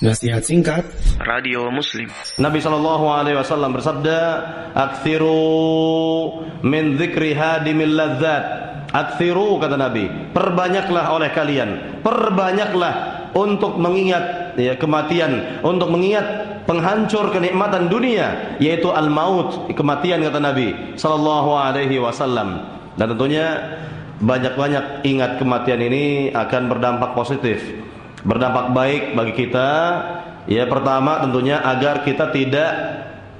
Nasihat singkat Radio Muslim Nabi Shallallahu Alaihi Wasallam bersabda, "Aktsiru min dzikri hadimil ladzat." Aktsiru kata Nabi, perbanyaklah oleh kalian, perbanyaklah untuk mengingat ya kematian, untuk mengingat penghancur kenikmatan dunia, yaitu al-maut, kematian kata Nabi Shallallahu Alaihi Wasallam. Dan tentunya banyak-banyak ingat kematian ini akan berdampak positif berdampak baik bagi kita ya pertama tentunya agar kita tidak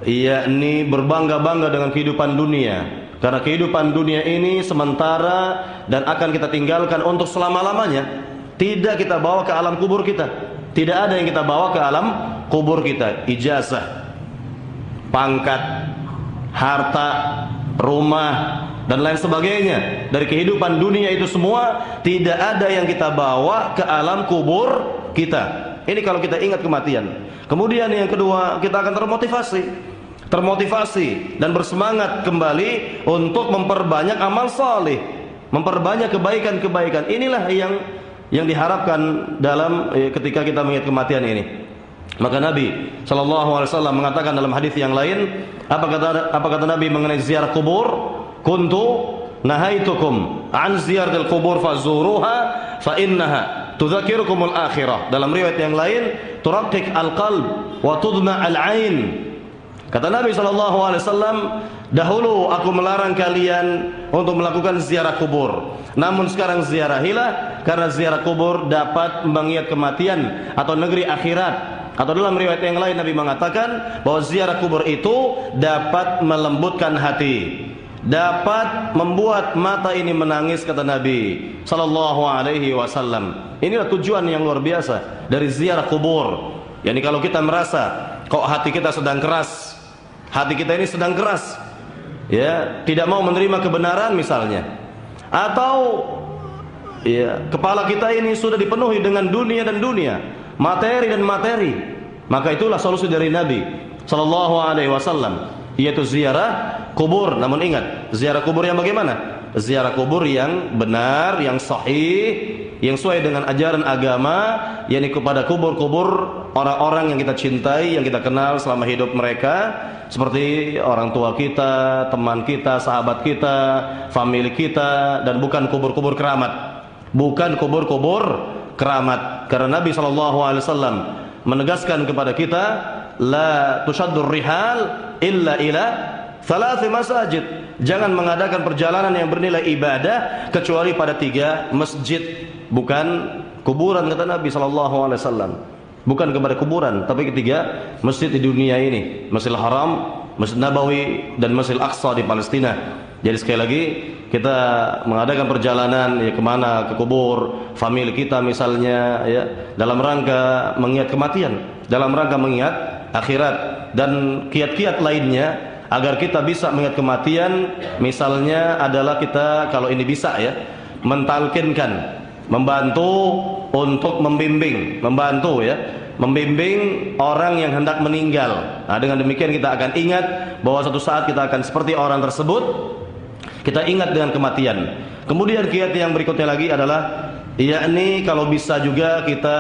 yakni berbangga-bangga dengan kehidupan dunia. Karena kehidupan dunia ini sementara dan akan kita tinggalkan untuk selama-lamanya. Tidak kita bawa ke alam kubur kita. Tidak ada yang kita bawa ke alam kubur kita. Ijazah pangkat harta rumah dan lain sebagainya. Dari kehidupan dunia itu semua tidak ada yang kita bawa ke alam kubur kita. Ini kalau kita ingat kematian. Kemudian yang kedua kita akan termotivasi. Termotivasi dan bersemangat kembali untuk memperbanyak amal saleh. Memperbanyak kebaikan-kebaikan. Inilah yang yang diharapkan dalam eh, ketika kita mengingat kematian ini. Maka Nabi Shallallahu Alaihi Wasallam mengatakan dalam hadis yang lain apa kata apa kata Nabi mengenai ziarah kubur kuntu nahaitukum an ziyaratil qubur fazuruha fa innaha tudzakirukumul akhirah. Dalam riwayat yang lain turaqiq alqalb wa tudma alain. Kata Nabi sallallahu alaihi wasallam dahulu aku melarang kalian untuk melakukan ziarah kubur. Namun sekarang ziarahilah karena ziarah kubur dapat mengingat kematian atau negeri akhirat. Atau dalam riwayat yang lain Nabi mengatakan bahwa ziarah kubur itu dapat melembutkan hati dapat membuat mata ini menangis kata Nabi sallallahu alaihi wasallam. Inilah tujuan yang luar biasa dari ziarah kubur. Yani kalau kita merasa kok hati kita sedang keras, hati kita ini sedang keras, ya, tidak mau menerima kebenaran misalnya. Atau ya, kepala kita ini sudah dipenuhi dengan dunia dan dunia, materi dan materi. Maka itulah solusi dari Nabi sallallahu alaihi wasallam yaitu ziarah kubur. Namun ingat, ziarah kubur yang bagaimana? Ziarah kubur yang benar, yang sahih, yang sesuai dengan ajaran agama, yakni kepada kubur-kubur orang-orang yang kita cintai, yang kita kenal selama hidup mereka, seperti orang tua kita, teman kita, sahabat kita, famili kita, dan bukan kubur-kubur keramat. Bukan kubur-kubur keramat. Karena Nabi SAW menegaskan kepada kita, la tushaddur rihal illa ila Thalathi masajid. Jangan mengadakan perjalanan yang bernilai ibadah kecuali pada tiga masjid, bukan kuburan kata Nabi sallallahu alaihi wasallam. Bukan kepada kuburan, tapi ketiga masjid di dunia ini, Masjidil Haram, Masjid Nabawi dan Masjidil Aqsa di Palestina. Jadi sekali lagi kita mengadakan perjalanan ya ke mana ke kubur famili kita misalnya ya dalam rangka mengingat kematian, dalam rangka mengingat akhirat dan kiat-kiat lainnya agar kita bisa mengingat kematian misalnya adalah kita kalau ini bisa ya mentalkinkan membantu untuk membimbing membantu ya membimbing orang yang hendak meninggal. Nah dengan demikian kita akan ingat bahwa suatu saat kita akan seperti orang tersebut kita ingat dengan kematian. Kemudian kiat yang berikutnya lagi adalah yakni kalau bisa juga kita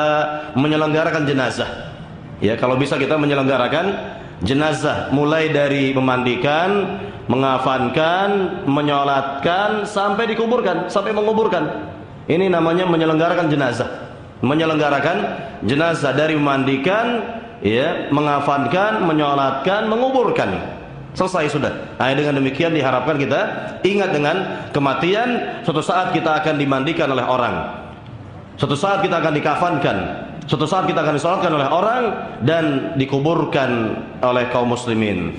menyelenggarakan jenazah. Ya kalau bisa kita menyelenggarakan jenazah mulai dari memandikan, mengafankan, menyolatkan sampai dikuburkan, sampai menguburkan. Ini namanya menyelenggarakan jenazah. Menyelenggarakan jenazah dari memandikan, ya, mengafankan, menyolatkan, menguburkan. Selesai sudah. Nah, dengan demikian diharapkan kita ingat dengan kematian suatu saat kita akan dimandikan oleh orang. Suatu saat kita akan dikafankan, Suatu saat kita akan disolatkan oleh orang dan dikuburkan oleh kaum muslimin.